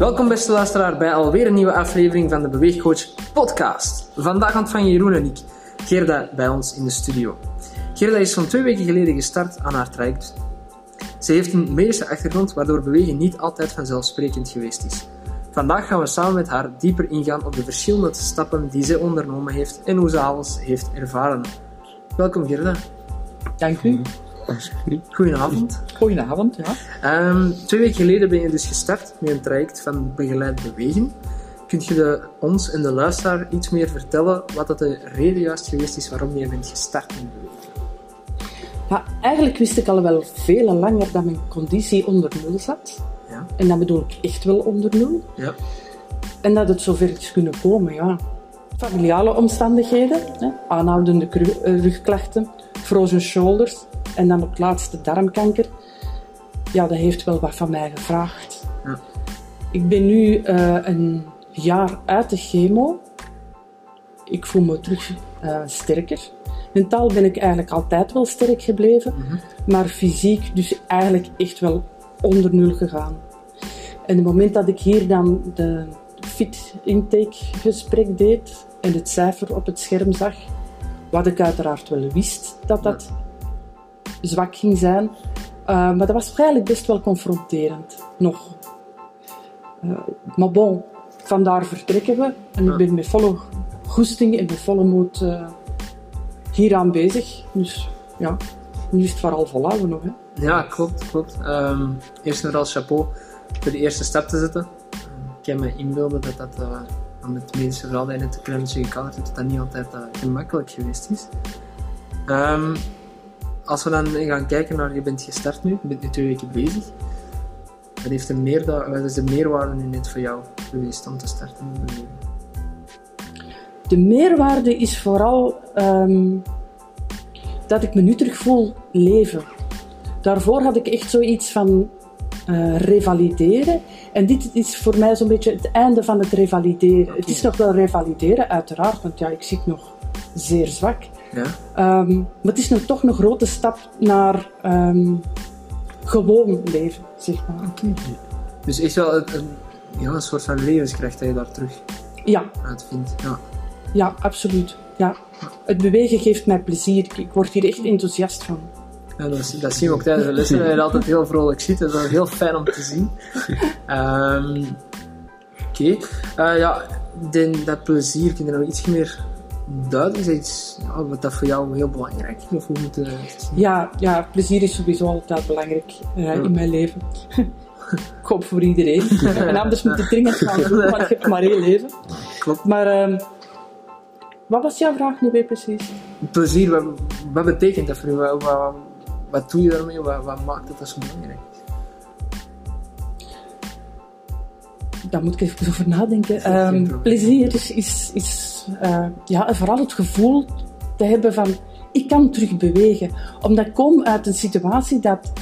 Welkom beste luisteraar bij alweer een nieuwe aflevering van de Beweegcoach podcast. Vandaag ontvangen Jeroen en ik Gerda bij ons in de studio. Gerda is zo'n twee weken geleden gestart aan haar traject. Ze heeft een medische achtergrond waardoor bewegen niet altijd vanzelfsprekend geweest is. Vandaag gaan we samen met haar dieper ingaan op de verschillende stappen die ze ondernomen heeft en hoe ze alles heeft ervaren. Welkom Gerda. Dank u. Goedenavond. Goedenavond, ja. Ehm, twee weken geleden ben je dus gestart met een traject van begeleid bewegen. Kunt je de, ons en de luisteraar iets meer vertellen wat dat de reden juist geweest is waarom je bent gestart met bewegen? ja. Eigenlijk wist ik al wel veel langer dat mijn conditie onder nul zat. Ja. En dat bedoel ik echt wel onder nul. Ja. En dat het zover is kunnen komen, ja. Familiale omstandigheden, hè. aanhoudende eh, rugklachten, frozen shoulders en dan op het laatste darmkanker. Ja, dat heeft wel wat van mij gevraagd. Ja. Ik ben nu eh, een jaar uit de chemo. Ik voel me terug eh, sterker. Mentaal ben ik eigenlijk altijd wel sterk gebleven, maar fysiek dus eigenlijk echt wel onder nul gegaan. En het moment dat ik hier dan de fit intake gesprek deed en het cijfer op het scherm zag, wat ik uiteraard wel wist dat dat zwak ging zijn, eh, maar dat was eigenlijk best wel confronterend nog. Eh, maar bon, vandaar vertrekken we en ik ben met volle goesting en met volle moed eh, hieraan bezig. Dus ja, nu is het vooral volhouden nog. Hè. Ja, klopt, klopt. Ehm, eerst en vooral chapeau voor de eerste stap te zetten. Ik kan me inbeelden dat dat uh, met het medische verhaal dat je net een klein beetje gekaderd dat dat niet altijd uh, gemakkelijk geweest is. Ehm, als we dan gaan kijken naar, je bent gestart nu, je bent nu twee weken bezig. Wat, heeft de meer, wat is de meerwaarde nu net voor jou geweest om te starten? De meerwaarde is vooral ehm, dat ik me nu terug voel leven. Daarvoor had ik echt zoiets van eh, revalideren. En dit is voor mij zo'n beetje het einde van het revalideren. Het is nog wel revalideren, uiteraard, want ja, ik zit nog zeer zwak. Ja? Ehm, maar het is nog toch een grote stap naar ehm, gewoon leven, zeg maar. Dus echt wel een, een, ja, een soort van levenskracht dat je daar terug Ja, uit vindt. Ja. ja, absoluut. Ja. Het bewegen geeft mij plezier. Ik word hier echt enthousiast van. Ja, dat, dat zien we ook tijdens de lessen, dat je altijd heel vrolijk zit. Dat is heel fijn om te zien. Ehm, Oké. Eh, ja, den, dat plezier, kun je nog iets meer duidelijk iets ja, wat dat voor jou heel belangrijk is? Of hoe moet? Ja, ja, plezier is sowieso altijd belangrijk eh, in mijn leven. ik hoop voor iedereen. en anders moet je dringend gaan doen, want je hebt maar één leven. Klopt. Maar ehm, wat was jouw vraag nu weer precies? Plezier, wat, wat betekent dat voor je? Wat, wat, doe je daarmee? Wat, wat maakt het zo belangrijk? Daar moet ik even over nadenken. Ehm, plezier is, is, is eh, ja, vooral het gevoel te hebben van ik kan terug bewegen. Omdat ik kom uit een situatie dat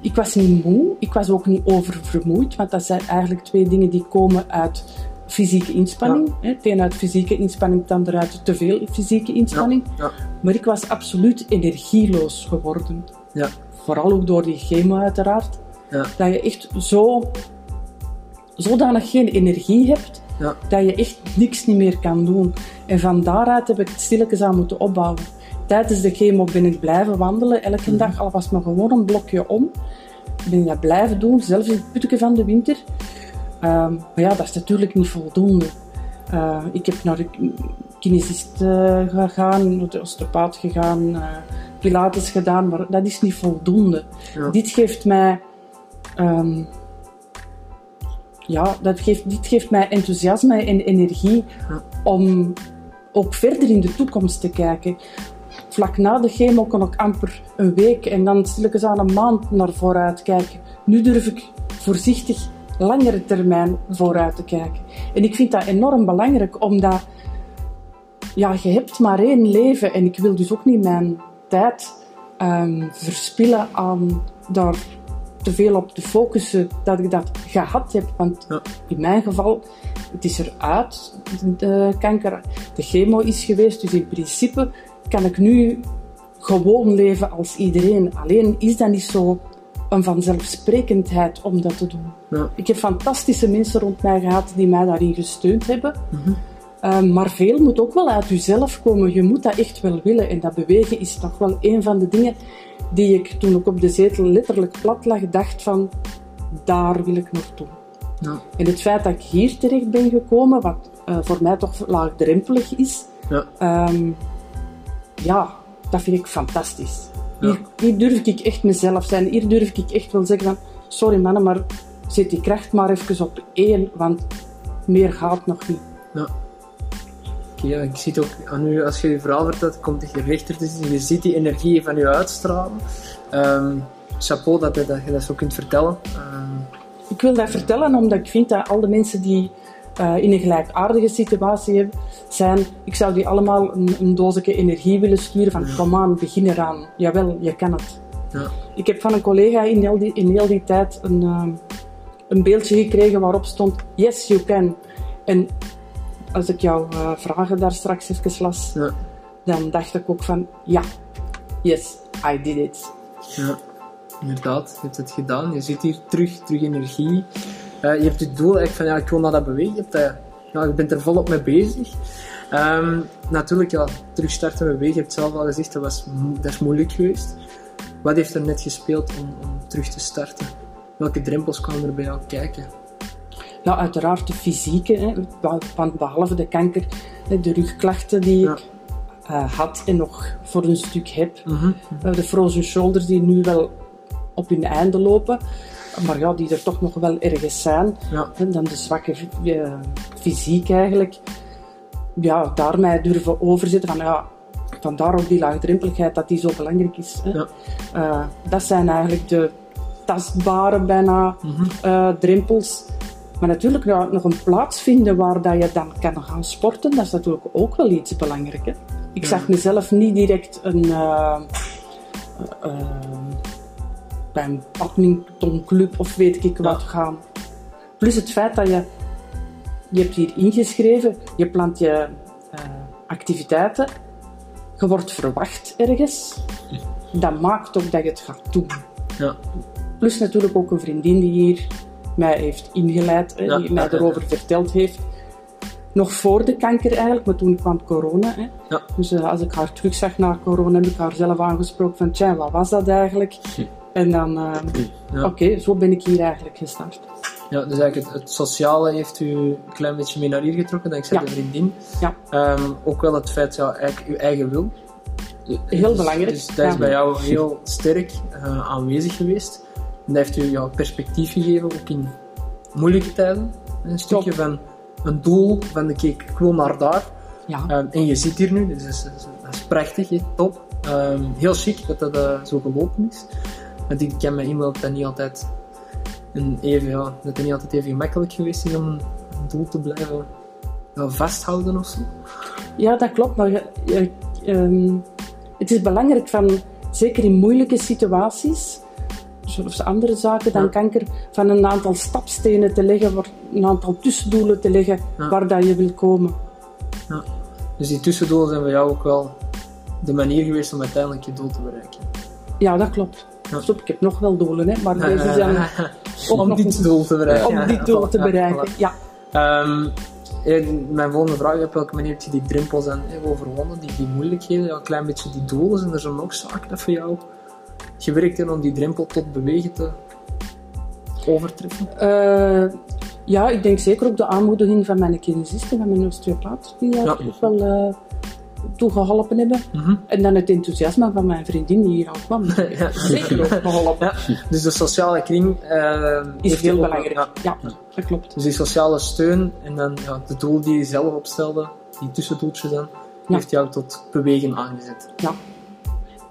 ik was niet moe, ik was ook niet oververmoeid, want dat zijn eigenlijk twee dingen die komen uit fysieke inspanning. Hè. Het een uit fysieke inspanning, het ander uit te veel fysieke inspanning. Ja, Maar ik was absoluut energieloos geworden. ja, Vooral ook door die chemo uiteraard. ja, Dat je echt zo, zodanig geen energie hebt, ja, dat je echt niks niet meer kan doen. En van daaruit heb ik het stilletjes aan moeten opbouwen. Tijdens de chemo ben ik blijven wandelen, elke dag, al was maar gewoon een blokje om. Ben ik dat blijven doen, zelfs in het putje van de winter. Ehm, maar ja, dat is natuurlijk niet voldoende. Eh, ik heb naar kinesist eh, gegaan, naar de osteopaat gegaan, eh, pilates gedaan, maar dat is niet voldoende. Ja. Dit geeft mij... ehm, ja, dat geeft, dit geeft mij enthousiasme en energie Ja. om ook verder in de toekomst te kijken. Vlak na de chemo kon ik amper een week en dan stilletjes aan een maand naar vooruit kijken. Nu durf ik voorzichtig langere termijn vooruit te kijken. En ik vind dat enorm belangrijk, omdat ja, je hebt maar één leven en ik wil dus ook niet mijn tijd ehm, verspillen aan daar te veel op te focussen dat ik dat gehad heb. Want Ja. in mijn geval, het is eruit, de kanker. De chemo is geweest, dus in principe kan ik nu gewoon leven als iedereen. Alleen is dat niet zo een vanzelfsprekendheid om dat te doen. Ja. Ik heb fantastische mensen rond mij gehad die mij daarin gesteund hebben. Uh, maar veel moet ook wel uit jezelf komen. Je moet dat echt wel willen. En dat bewegen is toch wel een van de dingen die ik toen ik op de zetel letterlijk plat lag, dacht van, daar wil ik naartoe. Ja. En het feit dat ik hier terecht ben gekomen, wat uh, voor mij toch laagdrempelig is, Ja. Ehm, ja, dat vind ik fantastisch. Ja. Hier, hier durf ik echt mezelf zijn. Hier durf ik echt wel zeggen van, sorry mannen, maar zet die kracht maar even op één, want meer gaat nog niet. Ja. Ja, ik zie het ook aan u, als je je verhaal vertelt, komt je rechter te. Je ziet die energie van je uitstralen. Ehm, chapeau dat je, dat je dat zo kunt vertellen. Ehm, Ik wil dat vertellen omdat ik vind dat al de mensen die eh, in een gelijkaardige situatie hebben, zijn, ik zou die allemaal een, een doosje energie willen sturen van kom aan, begin eraan. Jawel, je kan het. ja. Ik heb van een collega in heel die, in heel die tijd een, eh, een beeldje gekregen waarop stond Yes, you can. En als ik jouw eh, vragen daar straks even las, Ja. dan dacht ik ook van ja, yes, I did it. Ja, inderdaad. Je hebt het gedaan. Je zit hier terug, terug energie. Eh, je hebt je doel eigenlijk van, ja, ik wil naar dat bewegen. Je, hebt, dat- ja, je bent er volop mee bezig. Ehm, natuurlijk, ja, terug starten met bewegen. Je hebt zelf al gezegd, dat, was, dat is moeilijk geweest. Wat heeft er net gespeeld om, om terug te starten? Welke drempels kwamen er bij jou kijken? Ja, uiteraard de fysieke, hè, want behalve de kanker, de rugklachten die Ja. ik eh, had en nog voor een stuk heb. Mhm. Eh, de frozen shoulders die nu wel op hun einde lopen, maar ja, die er toch nog wel ergens zijn. Ja, En dan de zwakke eh, fysiek eigenlijk. Ja, daarmee durven overzetten van ja, vandaar ook die laagdrempeligheid dat die zo belangrijk is. Hè. Ja. Dat zijn eigenlijk de tastbare bijna Mhm. drempels. Maar natuurlijk ja, nog een plaats vinden waar dat je dan kan gaan sporten, dat is natuurlijk ook wel iets belangrijks. hè. Ik Ja. zag mezelf niet direct een, eh, eh, bij een badmintonclub of weet ik wat gaan. Plus het feit dat je, je hebt hier ingeschreven, je plant je activiteiten, je wordt verwacht ergens. Dat maakt ook dat je het gaat doen. ja, Plus natuurlijk ook een vriendin die hier mij heeft ingeleid, hè, Ja, die mij erover verteld heeft. Nog voor de kanker eigenlijk, maar toen kwam corona. Hè. Dus eh, als ik haar terugzag na corona, heb ik haar zelf aangesproken van, tja, wat was dat eigenlijk? En dan, eh, Ja. oké, zo ben ik hier eigenlijk gestart. Ja, dus eigenlijk het, het sociale heeft u een klein beetje mee naar hier getrokken, dankzij Ja. de vriendin. Ja. Ehm, ook wel het feit, ja, eigenlijk uw eigen wil. Heel Dus- belangrijk, Dus dat is bij jou heel sterk eh, aanwezig geweest. Dat heeft u jouw perspectief gegeven, ook in moeilijke tijden. Een stukje van een doel, van de kijk, ik wil naar daar. Ja, Ehm, en je zit hier nu, dus dat is, dat is prachtig, top. Ehm, heel chic dat dat eh, zo gelopen is. Want ik ken me iemand dat niet altijd een even, ja, dat het niet altijd even gemakkelijk geweest is om een doel te blijven ja, vasthouden of zo. ja dat klopt. Maar je- je- ehm, het is belangrijk, van, zeker in moeilijke situaties, zoals andere zaken dan Ja. kanker, van een aantal stapstenen te leggen, een aantal tussendoelen te leggen Ja. waar dat je wil komen. Ja. Dus die tussendoelen zijn voor jou ook wel de manier geweest om uiteindelijk je doel te bereiken. Ja, dat klopt. Ja. Stop, ik heb nog wel doelen, hè, maar deze zijn om dit doel te bereiken. om Ja, dit doel te bereiken. Ja. Ehm, eh, mijn volgende vraag op welke manier heb je die drempels eh, overwonnen, die, die moeilijkheden, ja, een klein beetje die doelen. Zijn er zo nog zaken dat voor jou gewerkt hebben om die drempel tot bewegen te overtreffen? Eh, ja, ik denk zeker ook de aanmoediging van mijn kinesisten, van mijn osteopaat, die daar ook wel eh toe geholpen hebben. Mhm. En dan het enthousiasme van mijn vriendin die hier al kwam. Ja. Zeker ook geholpen. Ja, dus de sociale kring eh, Is heel belangrijk. ja. Ja, dat klopt. Dus die sociale steun en dan ja, de doel die je zelf opstelde, die tussendoeltjes dan, heeft jou tot bewegen aangezet. Ja.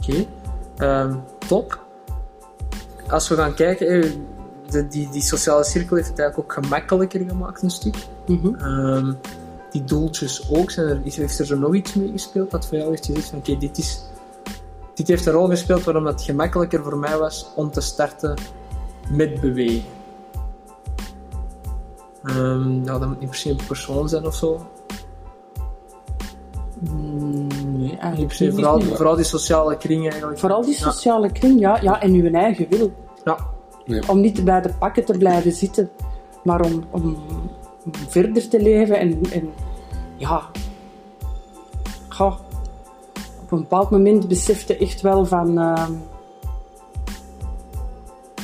Oké, Ehm, top. Als we gaan kijken, eh, de, die, die sociale cirkel heeft het eigenlijk ook gemakkelijker gemaakt, een stuk. Mhm. Ehm, die doeltjes ook, zijn er, is- heeft er zo nog iets mee gespeeld dat voor jou heeft gezegd van oké, dit, is, dit heeft een rol gespeeld waarom het gemakkelijker voor mij was om te starten met bewegen. Ja, dat moet niet per se een persoon zijn of zo. Mm, eigenlijk vooral, Niet. vooral die sociale kring eigenlijk. Vooral die Ja. sociale kring, ja. ja. En uw eigen wil. Ja, Ja. Om niet bij de pakken te blijven zitten, maar om, om, om verder te leven en, en ja, goh, op een bepaald moment besefte echt wel van ehm,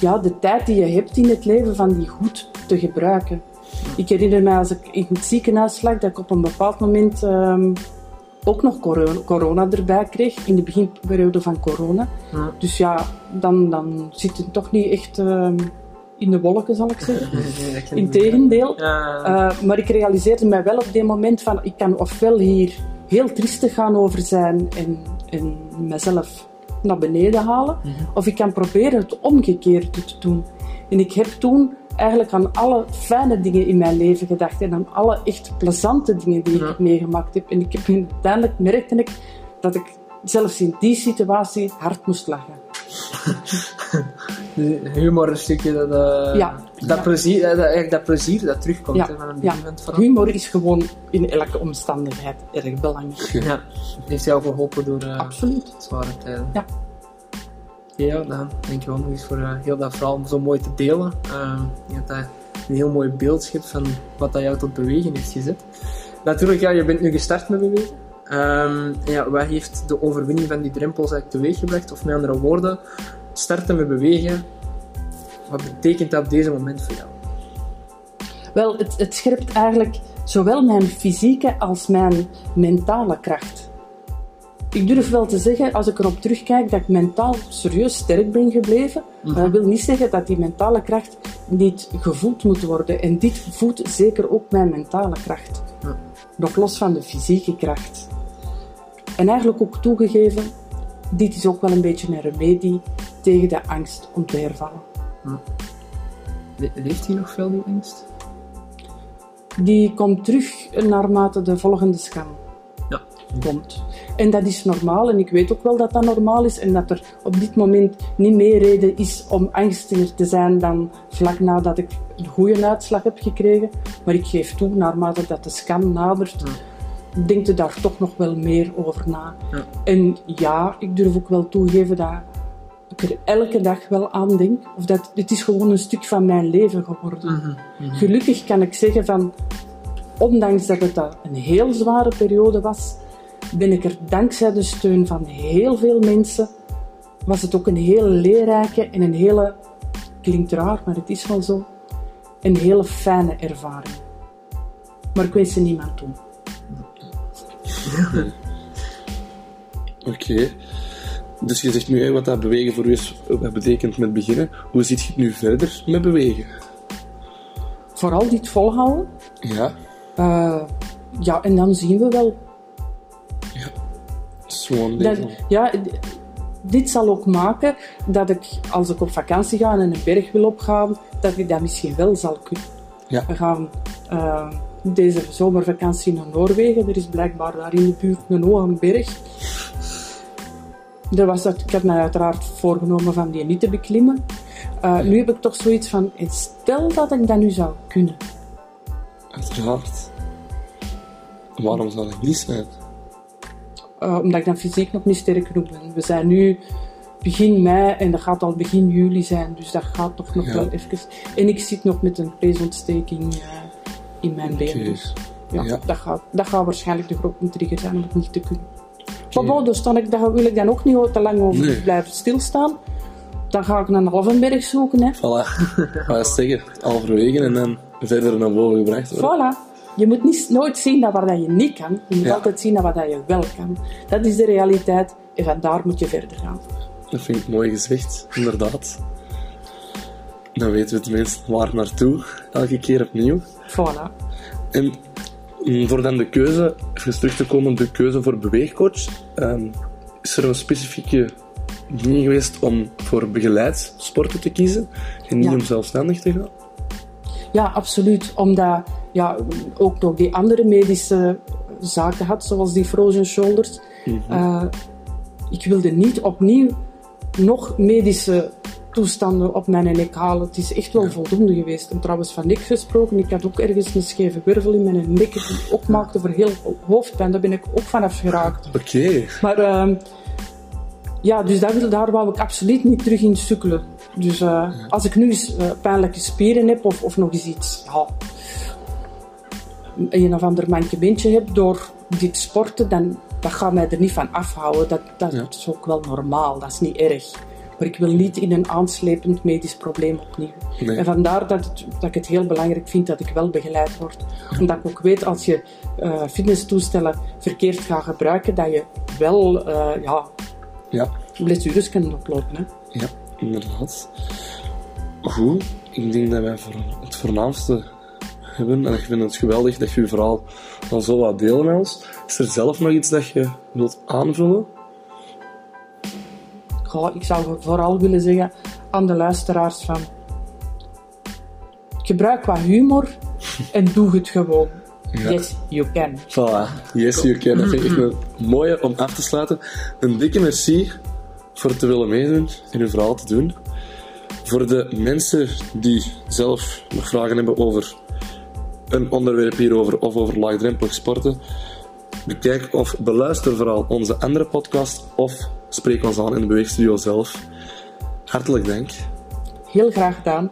ja, de tijd die je hebt in het leven van die goed te gebruiken. Ik herinner mij als ik in het ziekenhuis lag, dat ik op een bepaald moment ehm, ook nog corona, erbij kreeg, in de beginperiode van corona. Ja. Dus ja, dan, dan zit het toch niet echt ehm, in de wolken, zal ik zeggen. Nee, Integendeel. Ja, Uh, maar ik realiseerde mij wel op dit moment van ik kan ofwel hier heel triestig gaan over zijn en, en mezelf naar beneden halen, of ik kan proberen het omgekeerde te doen. En ik heb toen eigenlijk aan alle fijne dingen in mijn leven gedacht en aan alle echt plezante dingen die ik Ja. meegemaakt heb. En ik heb uiteindelijk merkte ik dat ik zelfs in die situatie hard moest lachen. humor een stukje dat, eh, Ja. dat, Ja. Plezier, eh, dat, eigenlijk dat plezier dat terugkomt Ja, van een moment vooral. Humor is gewoon in elke omstandigheid erg belangrijk. Ja, heeft jou geholpen door eh, Absoluut. zware tijden. Ja. Ja, dan denk je wel nog eens voor eh, heel dat verhaal zo mooi te delen. Ik denk dat dat een heel mooi beeld schept van wat dat jou tot bewegen heeft gezet. Natuurlijk, ja, je bent nu gestart met bewegen. Ehm, ja, wat heeft de overwinning van die drempels eigenlijk teweeggebracht? Of met andere woorden, starten met bewegen, wat betekent dat op deze moment voor jou? Wel, het, het scherpt eigenlijk zowel mijn fysieke als mijn mentale kracht. Ik durf wel te zeggen, als ik erop terugkijk, dat ik mentaal serieus sterk ben gebleven. Maar dat wil niet zeggen dat die mentale kracht niet gevoeld moet worden. En dit voedt zeker ook mijn mentale kracht. Nog los van de fysieke kracht. En eigenlijk ook toegegeven, dit is ook wel een beetje een remedie tegen de angst om te hervallen. Le- Leeft hij nog veel, die angst? Die komt terug naarmate de volgende scan. Komt. En dat is normaal en ik weet ook wel dat dat normaal is en dat er op dit moment niet meer reden is om angstiger te zijn dan vlak nadat ik een goede uitslag heb gekregen. Maar ik geef toe, naarmate dat de scan nadert, denkt er daar toch nog wel meer over na. Ja. En ja, ik durf ook wel toegeven dat ik er elke dag wel aan denk. Of dat, dit is gewoon een stuk van mijn leven geworden. Gelukkig kan ik zeggen van, ondanks dat het een heel zware periode was, ben ik er dankzij de steun van heel veel mensen, was het ook een hele leerrijke en een hele, klinkt raar, maar het is wel zo, een hele fijne ervaring. Maar ik wens ze niemand toe. Oké. Dus je zegt nu hè, wat dat bewegen voor u is, wat betekent met beginnen. Hoe ziet je het nu verder met bewegen? Vooral dit volhouden. Ja, Eh, ja, en dan zien we wel. Ja, dit zal ook maken dat ik, als ik op vakantie ga en een berg wil opgaan, dat ik dat misschien wel zal kunnen. Ja. We gaan eh, deze zomervakantie naar Noorwegen. Er is blijkbaar daar in de buurt een hoge berg. Er was dat, ik had mij uiteraard voorgenomen van die niet te beklimmen. Eh, Nu heb ik toch zoiets van, stel dat ik dat nu zou kunnen. Uiteraard. Waarom zou dat niet zijn? Eh, omdat ik dan fysiek nog niet sterk genoeg ben. We zijn nu begin mei en dat gaat al begin juli zijn, dus dat gaat toch nog Ja. wel even. En ik zit nog met een peesontsteking eh, in mijn been, dus ja, Ja. Dat, gaat, dat gaat waarschijnlijk de grote trigger zijn om het niet te kunnen. Maar bon, dus dan ik, daar wil ik dan ook niet te lang over Nee. blijven stilstaan. Dan ga ik een Halvenberg zoeken. Hè. Voilà. Ga zeggen, halverwege en dan verder naar boven gebracht worden. Voilà. Je moet niet, nooit zien naar waar dat je niet kan. Je moet Ja. altijd zien naar wat dat je wel kan. Dat is de realiteit en van daar moet je verder gaan. Dat vind ik mooi gezegd, inderdaad. Dan weten we tenminste waar naartoe, elke keer opnieuw. Voilà. En mm, voor dan de keuze, even terug te komen, de keuze voor beweegcoach. ehm, is er een specifieke ding geweest om voor begeleid sporten te kiezen en niet Ja. om zelfstandig te gaan? Ja, absoluut. Omdat ja, ook nog die andere medische zaken had, zoals die frozen shoulders. Eh, ik wilde niet opnieuw nog medische toestanden op mijn nek halen. Het is echt wel voldoende geweest. En trouwens, van nek gesproken, ik had ook ergens een scheve wervel in mijn nek, die ook maakte voor heel hoofdpijn. Daar ben ik ook vanaf geraakt. Oké, Maar ehm, Ja, dus daar, daar wou ik absoluut niet terug in sukkelen. Dus eh, als ik nu eens eh, pijnlijke spieren heb of, of nog eens iets, ja, een of ander mankementje heb door dit sporten, dan dat gaat mij er niet van afhouden. Dat, dat Ja. is ook wel normaal, dat is niet erg. Maar ik wil niet in een aanslepend medisch probleem opnieuw. Nee. En vandaar dat, het- dat ik het heel belangrijk vind dat ik wel begeleid word. Omdat ik ook weet, als je eh, fitnesstoestellen verkeerd gaat gebruiken, dat je wel eh, ja, Ja, blessures kunt oplopen. Hè. ja, inderdaad. Goed, ik denk dat wij voor het voornaamste hebben. En ik vind het geweldig dat je je verhaal al zo wat delen met ons. Is er zelf nog iets dat je wilt aanvullen? Ik zou vooral willen zeggen aan de luisteraars van... Gebruik wat humor en doe het gewoon. Ja. Yes, you can. Voilà, yes you can. Dat vind ik een mooie om af te sluiten. Een dikke merci voor te willen meedoen en uw verhaal te doen. Voor de mensen die zelf nog vragen hebben over een onderwerp hierover of over laagdrempelig sporten, bekijk of beluister vooral onze andere podcast of spreek ons aan in de Beweegstudio zelf. Hartelijk dank. Heel graag gedaan.